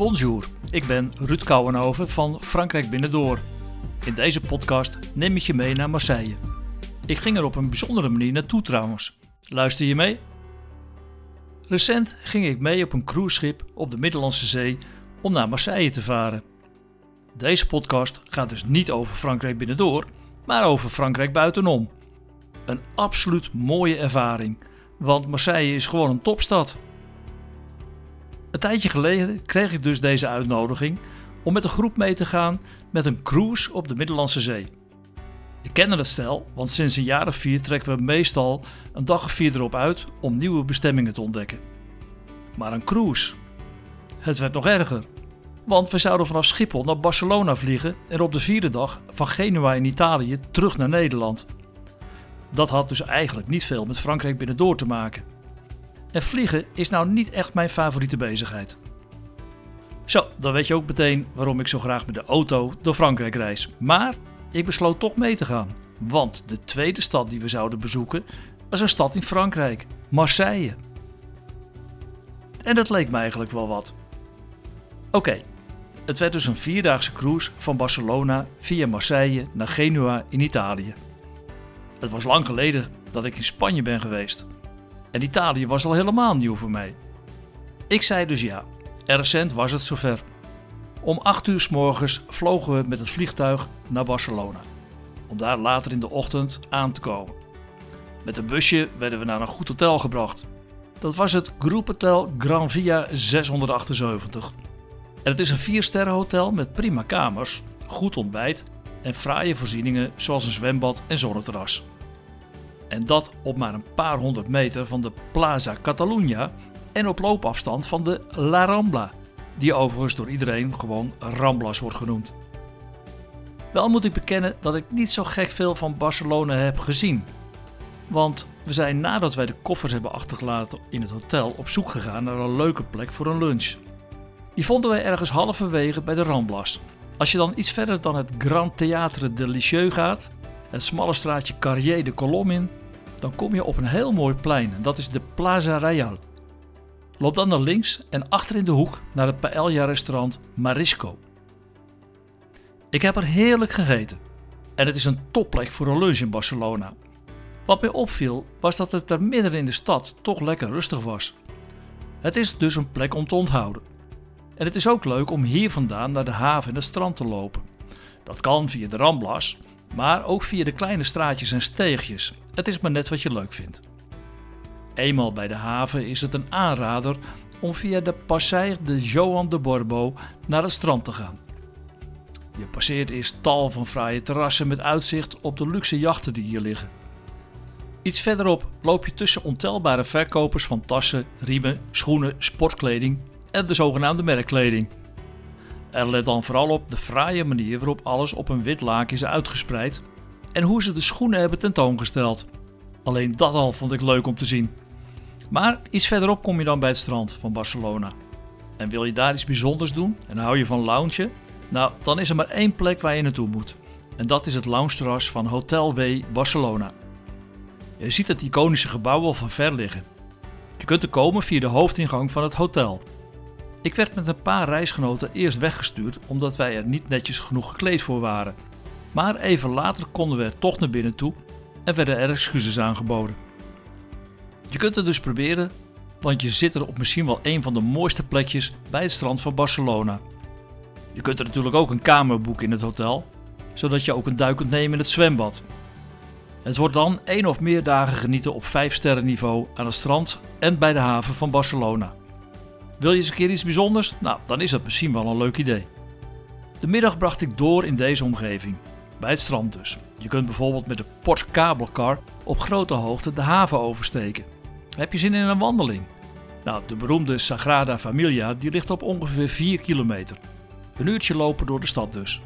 Bonjour, ik ben Ruud Kouwenhoven van Frankrijk Binnendoor. In deze podcast neem ik je mee naar Marseille. Ik ging er op een bijzondere manier naartoe trouwens. Luister je mee? Recent ging ik mee op een cruiseschip op de Middellandse Zee om naar Marseille te varen. Deze podcast gaat dus niet over Frankrijk binnendoor, maar over Frankrijk buitenom. Een absoluut mooie ervaring, want Marseille is gewoon een topstad. Een tijdje geleden kreeg ik dus deze uitnodiging om met een groep mee te gaan met een cruise op de Middellandse Zee. Ik kende het stel, want sinds een jaar of vier trekken we meestal een dag of vier erop uit om nieuwe bestemmingen te ontdekken. Maar een cruise. Het werd nog erger. Want we zouden vanaf Schiphol naar Barcelona vliegen en op de vierde dag van Genua in Italië terug naar Nederland. Dat had dus eigenlijk niet veel met Frankrijk binnendoor te maken. En vliegen is nou niet echt mijn favoriete bezigheid. Zo, dan weet je ook meteen waarom ik zo graag met de auto door Frankrijk reis. Maar ik besloot toch mee te gaan. Want de tweede stad die we zouden bezoeken was een stad in Frankrijk, Marseille. En dat leek me eigenlijk wel wat. Oké, het werd dus een vierdaagse cruise van Barcelona via Marseille naar Genua in Italië. Het was lang geleden dat ik in Spanje ben geweest. En Italië was al helemaal nieuw voor mij. Ik zei dus ja. En recent was het zover. Om 8 uur s morgens vlogen we met het vliegtuig naar Barcelona. Om daar later in de ochtend aan te komen. Met een busje werden we naar een goed hotel gebracht. Dat was het Groephotel Gran Via 678. En het is een 4 hotel met prima kamers, goed ontbijt en fraaie voorzieningen zoals een zwembad en zonneterras. En dat op maar een paar honderd meter van de Plaza Catalunya en op loopafstand van de La Rambla, die overigens door iedereen gewoon Ramblas wordt genoemd. Wel moet ik bekennen dat ik niet zo gek veel van Barcelona heb gezien. Want we zijn nadat wij de koffers hebben achtergelaten in het hotel op zoek gegaan naar een leuke plek voor een lunch. Die vonden wij ergens halverwege bij de Ramblas. Als je dan iets verder dan het Grand Théâtre de Lisieux gaat, het smalle straatje Carrier de Colombe in, dan kom je op een heel mooi plein dat is de Plaza Real. Loop dan naar links en achter in de hoek naar het paella-restaurant Marisco. Ik heb er heerlijk gegeten en het is een topplek voor een lunch in Barcelona. Wat mij opviel was dat het er midden in de stad toch lekker rustig was. Het is dus een plek om te onthouden. En het is ook leuk om hier vandaan naar de haven en het strand te lopen. Dat kan via de Ramblas, maar ook via de kleine straatjes en steegjes. Het is maar net wat je leuk vindt. Eenmaal bij de haven is het een aanrader om via de Passeig de Joan de Borbo naar het strand te gaan. Je passeert eerst tal van fraaie terrassen met uitzicht op de luxe jachten die hier liggen. Iets verderop loop je tussen ontelbare verkopers van tassen, riemen, schoenen, sportkleding en de zogenaamde merkkleding. Er let dan vooral op de fraaie manier waarop alles op een wit laken is uitgespreid en hoe ze de schoenen hebben tentoongesteld. Alleen dat al vond ik leuk om te zien. Maar iets verderop kom je dan bij het strand van Barcelona. En wil je daar iets bijzonders doen en hou je van loungen? Nou, dan is er maar één plek waar je naartoe moet. En dat is het lounge van Hotel W Barcelona. Je ziet het iconische gebouw al van ver liggen. Je kunt er komen via de hoofdingang van het hotel. Ik werd met een paar reisgenoten eerst weggestuurd omdat wij er niet netjes genoeg gekleed voor waren. Maar even later konden we er toch naar binnen toe en werden er excuses aangeboden. Je kunt het dus proberen, want je zit er op misschien wel een van de mooiste plekjes bij het strand van Barcelona. Je kunt er natuurlijk ook een kamer boeken in het hotel, zodat je ook een duik kunt nemen in het zwembad. Het wordt dan één of meer dagen genieten op 5 sterren niveau aan het strand en bij de haven van Barcelona. Wil je eens een keer iets bijzonders? Nou, dan is dat misschien wel een leuk idee. De middag bracht ik door in deze omgeving, bij het strand dus. Je kunt bijvoorbeeld met de Porsche kabelcar op grote hoogte de haven oversteken. Heb je zin in een wandeling? Nou, de beroemde Sagrada Familia die ligt op ongeveer 4 kilometer. Een uurtje lopen door de stad dus.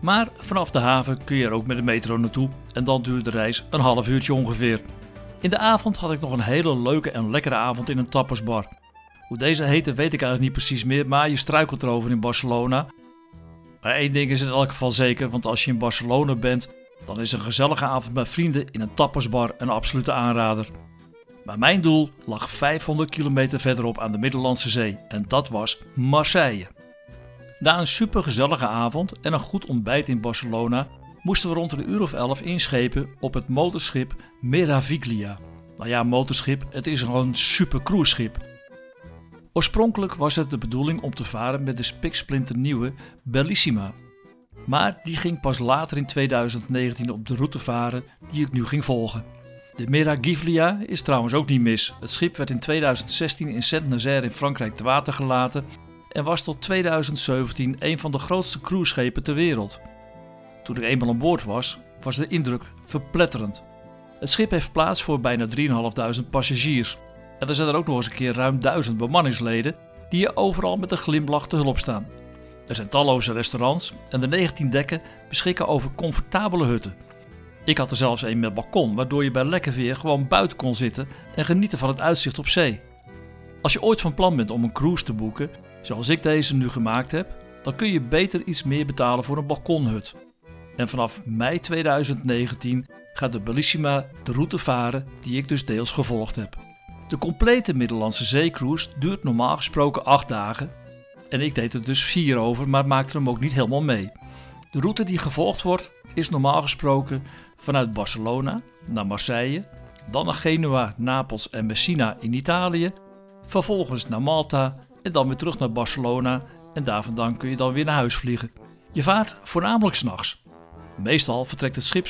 Maar vanaf de haven kun je er ook met de metro naartoe en dan duurt de reis een half uurtje ongeveer. In de avond had ik nog een hele leuke en lekkere avond in een tappersbar. Hoe deze heette weet ik eigenlijk niet precies meer, maar je struikelt erover in Barcelona. Maar één ding is in elk geval zeker, want als je in Barcelona bent, dan is een gezellige avond met vrienden in een tappersbar een absolute aanrader. Maar mijn doel lag 500 kilometer verderop aan de Middellandse Zee en dat was Marseille. Na een supergezellige avond en een goed ontbijt in Barcelona moesten we rond een uur of elf inschepen op het motorschip Meraviglia. Nou ja, motorschip, het is gewoon een super cruiseschip. Oorspronkelijk was het de bedoeling om te varen met de spiksplinternieuwe Bellissima. Maar die ging pas later in 2019 op de route varen die ik nu ging volgen. De Meraviglia is trouwens ook niet mis. Het schip werd in 2016 in Saint-Nazaire in Frankrijk te water gelaten en was tot 2017 een van de grootste cruiseschepen ter wereld. Toen ik eenmaal aan boord was, was de indruk verpletterend. Het schip heeft plaats voor bijna 3.500 passagiers. En er zijn er ook nog eens een keer ruim 1000 bemanningsleden die je overal met een glimlach te hulp staan. Er zijn talloze restaurants en de 19 dekken beschikken over comfortabele hutten. Ik had er zelfs een met balkon, waardoor je bij lekker weer gewoon buiten kon zitten en genieten van het uitzicht op zee. Als je ooit van plan bent om een cruise te boeken, zoals ik deze nu gemaakt heb, dan kun je beter iets meer betalen voor een balkonhut. En vanaf mei 2019 gaat de Bellissima de route varen die ik dus deels gevolgd heb. De complete Middellandse zeecruise duurt normaal gesproken 8 dagen en ik deed er dus 4 over, maar maakte hem ook niet helemaal mee. De route die gevolgd wordt is normaal gesproken vanuit Barcelona naar Marseille, dan naar Genua, Napels en Messina in Italië, vervolgens naar Malta en dan weer terug naar Barcelona en daar vandaan kun je dan weer naar huis vliegen. Je vaart voornamelijk s'nachts. Meestal vertrekt het schip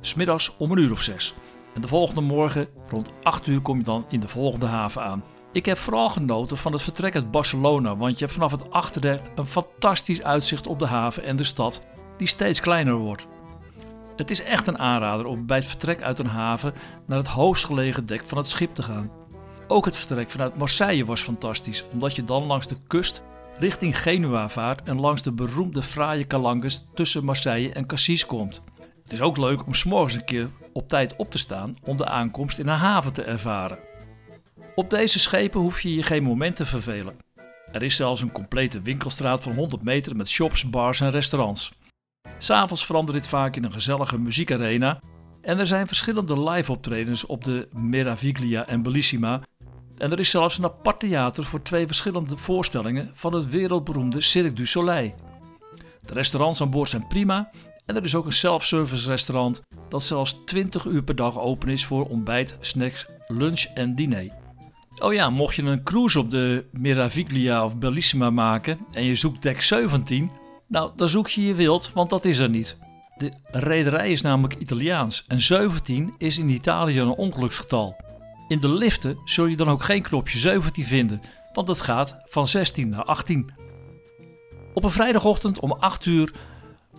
smiddags om een uur of zes. En de volgende morgen rond 8 uur kom je dan in de volgende haven aan. Ik heb vooral genoten van het vertrek uit Barcelona, want je hebt vanaf het achterdek een fantastisch uitzicht op de haven en de stad, die steeds kleiner wordt. Het is echt een aanrader om bij het vertrek uit een haven naar het hoogstgelegen dek van het schip te gaan. Ook het vertrek vanuit Marseille was fantastisch, omdat je dan langs de kust richting Genua vaart en langs de beroemde fraaie kalanges tussen Marseille en Cassis komt. Het is ook leuk om s'morgens een keer op tijd op te staan om de aankomst in een haven te ervaren. Op deze schepen hoef je je geen moment te vervelen. Er is zelfs een complete winkelstraat van 100 meter met shops, bars en restaurants. S'avonds verandert dit vaak in een gezellige muziekarena en er zijn verschillende live optredens op de Meraviglia en Bellissima en er is zelfs een apart theater voor twee verschillende voorstellingen van het wereldberoemde Cirque du Soleil. De restaurants aan boord zijn prima en er is ook een self-service restaurant dat zelfs 20 uur per dag open is voor ontbijt, snacks, lunch en diner. Oh ja, mocht je een cruise op de Meraviglia of Bellissima maken en je zoekt dek 17, nou dan zoek je je wild, want dat is er niet. De rederij is namelijk Italiaans en 17 is in Italië een ongeluksgetal. In de liften zul je dan ook geen knopje 17 vinden, want het gaat van 16 naar 18. Op een vrijdagochtend om 8 uur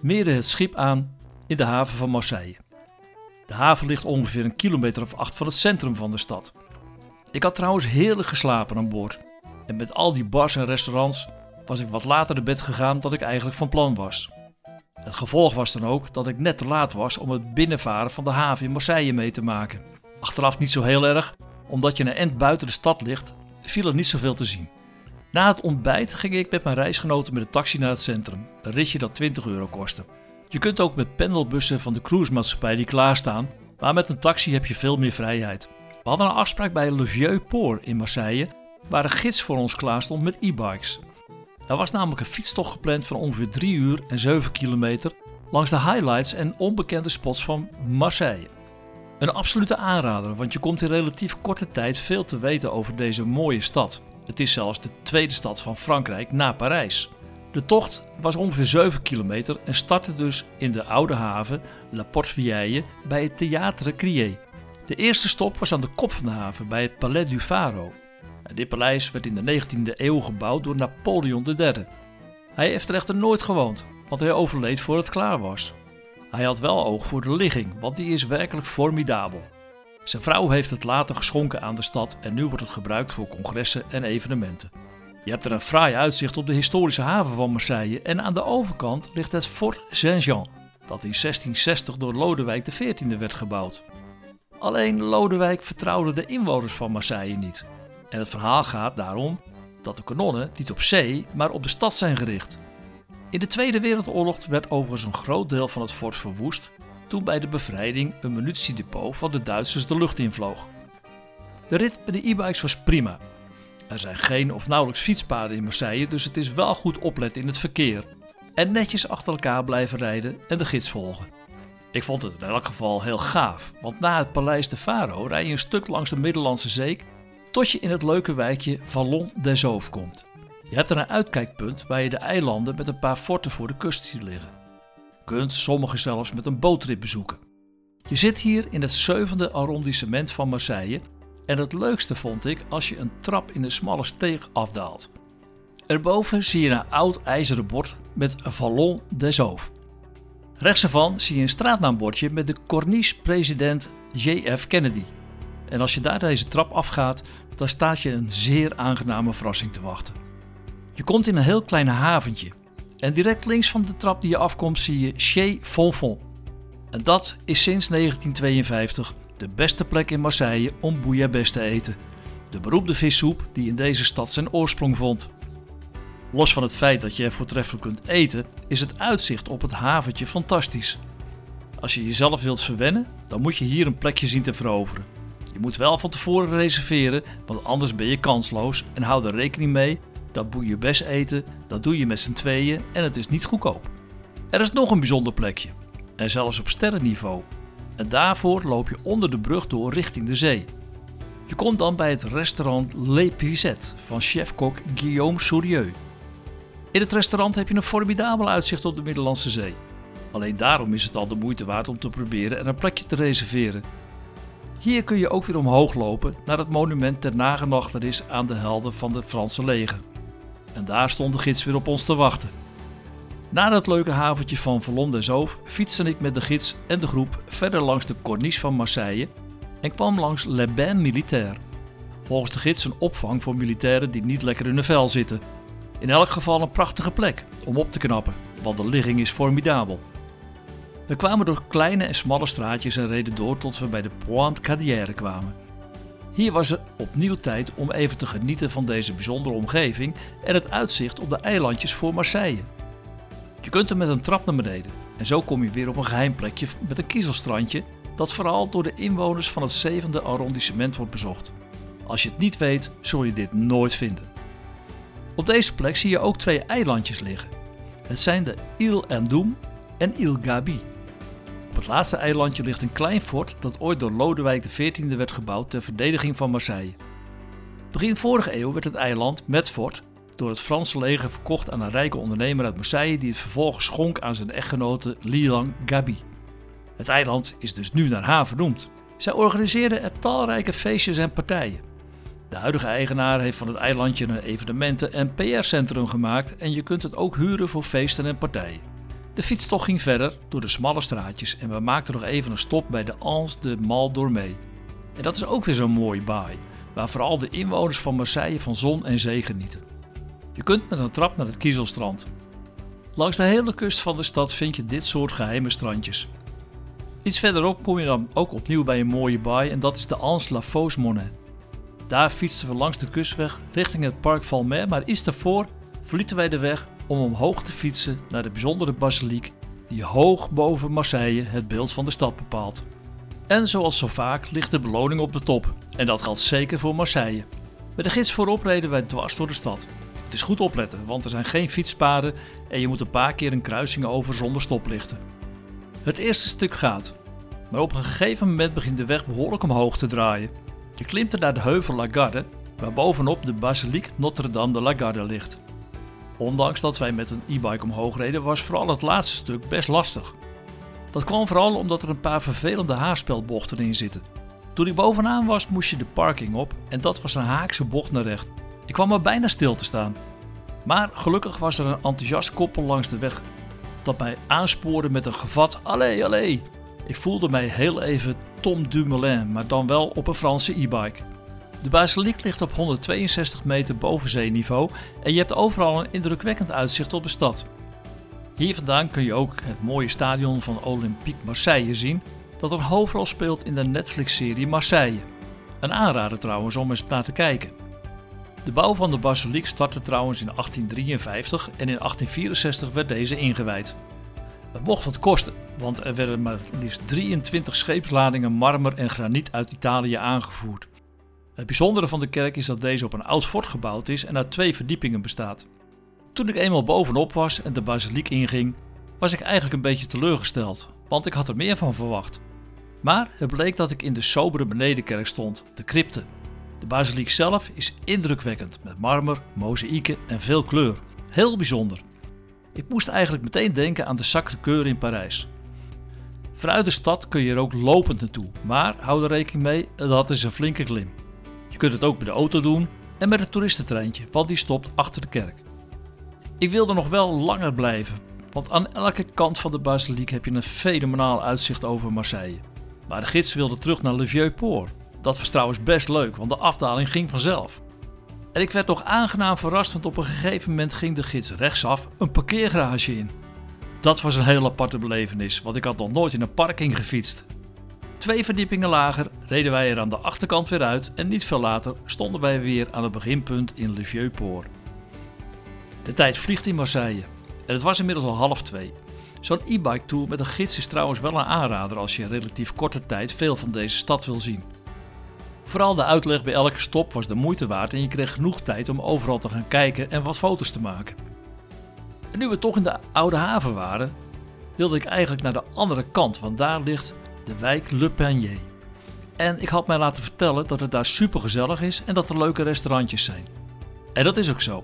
meerde het schip aan in de haven van Marseille. De haven ligt ongeveer een kilometer of acht van het centrum van de stad. Ik had trouwens heerlijk geslapen aan boord. En met al die bars en restaurants was ik wat later naar bed gegaan dan ik eigenlijk van plan was. Het gevolg was dan ook dat ik net te laat was om het binnenvaren van de haven in Marseille mee te maken. Achteraf niet zo heel erg, omdat je een end buiten de stad ligt, viel er niet zoveel te zien. Na het ontbijt ging ik met mijn reisgenoten met de taxi naar het centrum, een ritje dat 20 euro kostte. Je kunt ook met pendelbussen van de cruisemaatschappij die klaarstaan, maar met een taxi heb je veel meer vrijheid. We hadden een afspraak bij Le Vieux Port in Marseille, waar een gids voor ons klaar stond met e-bikes. Er was namelijk een fietstocht gepland van ongeveer 3 uur en 7 kilometer langs de highlights en onbekende spots van Marseille. Een absolute aanrader, want je komt in relatief korte tijd veel te weten over deze mooie stad. Het is zelfs de tweede stad van Frankrijk na Parijs. De tocht was ongeveer 7 kilometer en startte dus in de oude haven La Porte Vieille bij het Théâtre Crier. De eerste stop was aan de kop van de haven bij het Palais du Faro. Dit paleis werd in de 19e eeuw gebouwd door Napoleon III. Hij heeft er echter nooit gewoond, want hij overleed voor het klaar was. Hij had wel oog voor de ligging, want die is werkelijk formidabel. Zijn vrouw heeft het later geschonken aan de stad en nu wordt het gebruikt voor congressen en evenementen. Je hebt er een fraai uitzicht op de historische haven van Marseille en aan de overkant ligt het Fort Saint-Jean, dat in 1660 door Lodewijk XIV werd gebouwd. Alleen Lodewijk vertrouwde de inwoners van Marseille niet. En het verhaal gaat daarom dat de kanonnen niet op zee, maar op de stad zijn gericht. In de Tweede Wereldoorlog werd overigens een groot deel van het fort verwoest toen bij de bevrijding een munitiedepot van de Duitsers de lucht invloog. De rit bij de e-bikes was prima. Er zijn geen of nauwelijks fietspaden in Marseille, dus het is wel goed opletten in het verkeer. En netjes achter elkaar blijven rijden en de gids volgen. Ik vond het in elk geval heel gaaf, want na het Paleis de Faro rij je een stuk langs de Middellandse Zee tot je in het leuke wijkje Vallon des Auves komt. Je hebt er een uitkijkpunt waar je de eilanden met een paar forten voor de kust ziet liggen. Kunt sommige zelfs met een bootrit bezoeken. Je zit hier in het zevende arrondissement van Marseille en het leukste vond ik als je een trap in de smalle steeg afdaalt. Erboven zie je een oud ijzeren bord met Vallon des Auves. Rechts ervan zie je een straatnaambordje met de Corniche-president JF Kennedy. En als je daar deze trap afgaat, dan staat je een zeer aangename verrassing te wachten. Je komt in een heel klein haventje en direct links van de trap die je afkomt zie je Chez Fonfon. En dat is sinds 1952 de beste plek in Marseille om bouillabaisse te eten. De beroemde vissoep die in deze stad zijn oorsprong vond. Los van het feit dat je er voortreffelijk kunt eten, is het uitzicht op het haventje fantastisch. Als je jezelf wilt verwennen, dan moet je hier een plekje zien te veroveren. Je moet wel van tevoren reserveren, want anders ben je kansloos en hou er rekening mee dat bouillabaisse eten, dat doe je met z'n tweeën en het is niet goedkoop. Er is nog een bijzonder plekje, en zelfs op sterrenniveau. En daarvoor loop je onder de brug door richting de zee. Je komt dan bij het restaurant Le Pisette van chef-kok Guillaume Sourieux. In het restaurant heb je een formidabel uitzicht op de Middellandse Zee. Alleen daarom is het al de moeite waard om te proberen en een plekje te reserveren. Hier kun je ook weer omhoog lopen naar het monument ter nagedachtenis aan de helden van het Franse leger. En daar stond de gids weer op ons te wachten. Na dat leuke haventje van Vallon des Auves fietste ik met de gids en de groep verder langs de Corniche van Marseille en kwam langs Le Bain Militaire. Volgens de gids een opvang voor militairen die niet lekker in hun vel zitten. In elk geval een prachtige plek om op te knappen, want de ligging is formidabel. We kwamen door kleine en smalle straatjes en reden door tot we bij de Pointe Cadière kwamen. Hier was het opnieuw tijd om even te genieten van deze bijzondere omgeving en het uitzicht op de eilandjes voor Marseille. Je kunt er met een trap naar beneden en zo kom je weer op een geheim plekje met een kiezelstrandje dat vooral door de inwoners van het zevende arrondissement wordt bezocht. Als je het niet weet, zul je dit nooit vinden. Op deze plek zie je ook twee eilandjes liggen. Het zijn de Ile Endoum en Ile Gabi. Op het laatste eilandje ligt een klein fort dat ooit door Lodewijk XIV werd gebouwd ter verdediging van Marseille. Begin vorige eeuw werd het eiland met fort door het Franse leger verkocht aan een rijke ondernemer uit Marseille die het vervolgens schonk aan zijn echtgenote Lilang Gabi. Het eiland is dus nu naar haar vernoemd. Zij organiseerde er talrijke feestjes en partijen. De huidige eigenaar heeft van het eilandje een evenementen- en PR-centrum gemaakt en je kunt het ook huren voor feesten en partijen. De fietstocht ging verder door de smalle straatjes en we maakten nog even een stop bij de Anse de Mal d'Ormé. En dat is ook weer zo'n mooie baai, waar vooral de inwoners van Marseille van zon en zee genieten. Je kunt met een trap naar het Kiezelstrand. Langs de hele kust van de stad vind je dit soort geheime strandjes. Iets verderop kom je dan ook opnieuw bij een mooie baai en dat is de Anse La Fosse Monet. Daar fietsten we langs de kustweg richting het Park Valmer, maar iets daarvoor verlieten wij de weg om omhoog te fietsen naar de bijzondere basiliek die hoog boven Marseille het beeld van de stad bepaalt. En zoals zo vaak ligt de beloning op de top en dat geldt zeker voor Marseille. Met de gids voorop reden wij dwars door de stad. Het is goed opletten, want er zijn geen fietspaden en je moet een paar keer een kruising over zonder stoplichten. Het eerste stuk gaat, maar op een gegeven moment begint de weg behoorlijk omhoog te draaien. Je klimt er naar de heuvel Lagarde, waar bovenop de basiliek Notre-Dame de Lagarde ligt. Ondanks dat wij met een e-bike omhoog reden, was vooral het laatste stuk best lastig. Dat kwam vooral omdat er een paar vervelende haarspelbochten in zitten. Toen ik bovenaan was, moest je de parking op en dat was een haakse bocht naar recht. Ik kwam er bijna stil te staan. Maar gelukkig was er een enthousiast koppel langs de weg dat mij aanspoorde met een gevat Allee, allee. Ik voelde mij heel even Tom Dumoulin, maar dan wel op een Franse e-bike. De basiliek ligt op 162 meter boven zeeniveau en je hebt overal een indrukwekkend uitzicht op de stad. Hier vandaan kun je ook het mooie stadion van Olympique Marseille zien, dat een hoofdrol speelt in de Netflix-serie Marseille. Een aanrader trouwens om eens naar te kijken. De bouw van de basiliek startte trouwens in 1853 en in 1864 werd deze ingewijd. Het mocht wat kosten, want er werden maar liefst 23 scheepsladingen marmer en graniet uit Italië aangevoerd. Het bijzondere van de kerk is dat deze op een oud fort gebouwd is en uit twee verdiepingen bestaat. Toen ik eenmaal bovenop was en de basiliek inging, was ik eigenlijk een beetje teleurgesteld, want ik had er meer van verwacht. Maar het bleek dat ik in de sobere benedenkerk stond, de crypte. De basiliek zelf is indrukwekkend met marmer, mozaïeken en veel kleur. Heel bijzonder. Ik moest eigenlijk meteen denken aan de Sacré-Cœur in Parijs. Vanuit de stad kun je er ook lopend naartoe, maar hou er rekening mee, dat is een flinke klim. Je kunt het ook met de auto doen en met het toeristentreintje, want die stopt achter de kerk. Ik wilde nog wel langer blijven, want aan elke kant van de basiliek heb je een fenomenaal uitzicht over Marseille. Maar de gids wilde terug naar Le Vieux-Port. Dat was trouwens best leuk, want de afdaling ging vanzelf. En ik werd nog aangenaam verrast, want op een gegeven moment ging de gids rechtsaf een parkeergarage in. Dat was een heel aparte belevenis, want ik had nog nooit in een parking gefietst. Twee verdiepingen lager reden wij er aan de achterkant weer uit en niet veel later stonden wij weer aan het beginpunt in Le Vieux-Port. De tijd vliegt in Marseille en het was inmiddels al half twee. Zo'n e-bike tour met een gids is trouwens wel een aanrader als je in relatief korte tijd veel van deze stad wil zien. Vooral de uitleg bij elke stop was de moeite waard en je kreeg genoeg tijd om overal te gaan kijken en wat foto's te maken. En nu we toch in de oude haven waren, wilde ik eigenlijk naar de andere kant, want daar ligt de wijk Le Panier. En ik had mij laten vertellen dat het daar super gezellig is en dat er leuke restaurantjes zijn. En dat is ook zo.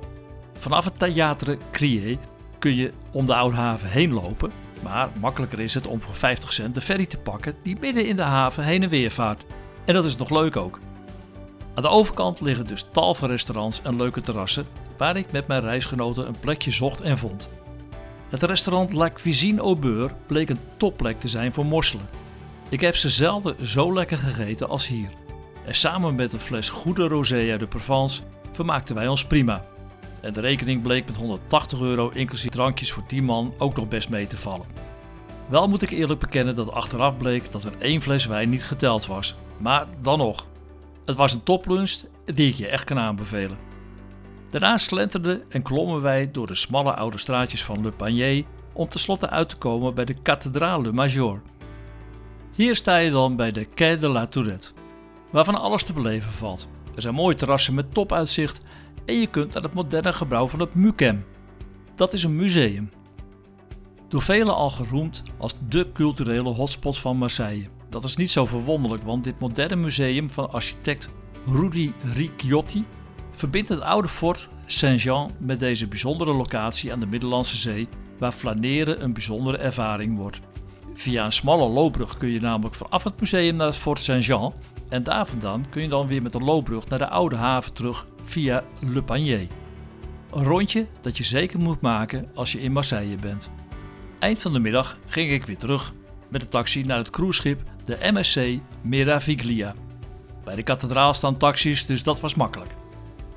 Vanaf het Theatre Crier kun je om de Oude Haven heen lopen, maar makkelijker is het om voor 50 cent de ferry te pakken die midden in de haven heen en weer vaart. En dat is nog leuk ook. Aan de overkant liggen dus tal van restaurants en leuke terrassen waar ik met mijn reisgenoten een plekje zocht en vond. Het restaurant La Cuisine au Beurre bleek een topplek te zijn voor mosselen. Ik heb ze zelden zo lekker gegeten als hier. En samen met een fles goede rosé uit de Provence vermaakten wij ons prima. En de rekening bleek met 180 euro inclusief drankjes voor 10 man ook nog best mee te vallen. Wel moet ik eerlijk bekennen dat achteraf bleek dat er één fles wijn niet geteld was. Maar dan nog. Het was een toplunch die ik je echt kan aanbevelen. Daarna slenterden en klommen wij door de smalle oude straatjes van Le Panier om tenslotte uit te komen bij de Cathédrale Major. Hier sta je dan bij de Quai de la Tourette, waarvan alles te beleven valt. Er zijn mooie terrassen met topuitzicht en je kunt naar het moderne gebouw van het MUCEM. Dat is een museum. Door velen al geroemd als de culturele hotspot van Marseille. Dat is niet zo verwonderlijk, want dit moderne museum van architect Rudy Ricciotti verbindt het oude fort Saint-Jean met deze bijzondere locatie aan de Middellandse Zee, waar flaneren een bijzondere ervaring wordt. Via een smalle loopbrug kun je namelijk vanaf het museum naar het fort Saint-Jean en daar vandaan kun je dan weer met een loopbrug naar de oude haven terug via Le Panier. Een rondje dat je zeker moet maken als je in Marseille bent. Eind van de middag ging ik weer terug met de taxi naar het cruiseschip de MSC Meraviglia. Bij de kathedraal staan taxis, dus dat was makkelijk.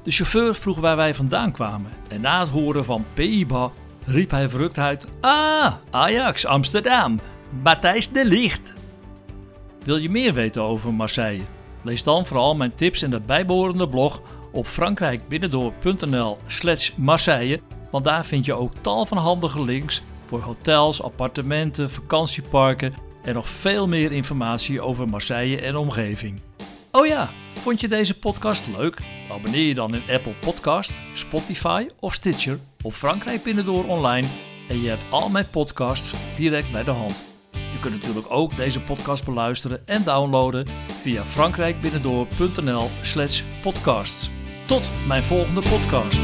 De chauffeur vroeg waar wij vandaan kwamen en na het horen van Pays-Bas riep hij verrukt uit: Ah, Ajax Amsterdam, Matthijs de Licht. Wil je meer weten over Marseille? Lees dan vooral mijn tips en de bijbehorende blog op frankrijkbinnendoor.nl slash Marseille, want daar vind je ook tal van handige links voor hotels, appartementen, vakantieparken en nog veel meer informatie over Marseille en omgeving. Oh ja, vond je deze podcast leuk? Abonneer je dan in Apple Podcast, Spotify of Stitcher op Frankrijk Binnendoor online en je hebt al mijn podcasts direct bij de hand. Je kunt natuurlijk ook deze podcast beluisteren en downloaden via frankrijkbinnendoor.nl slash podcasts. Tot mijn volgende podcast.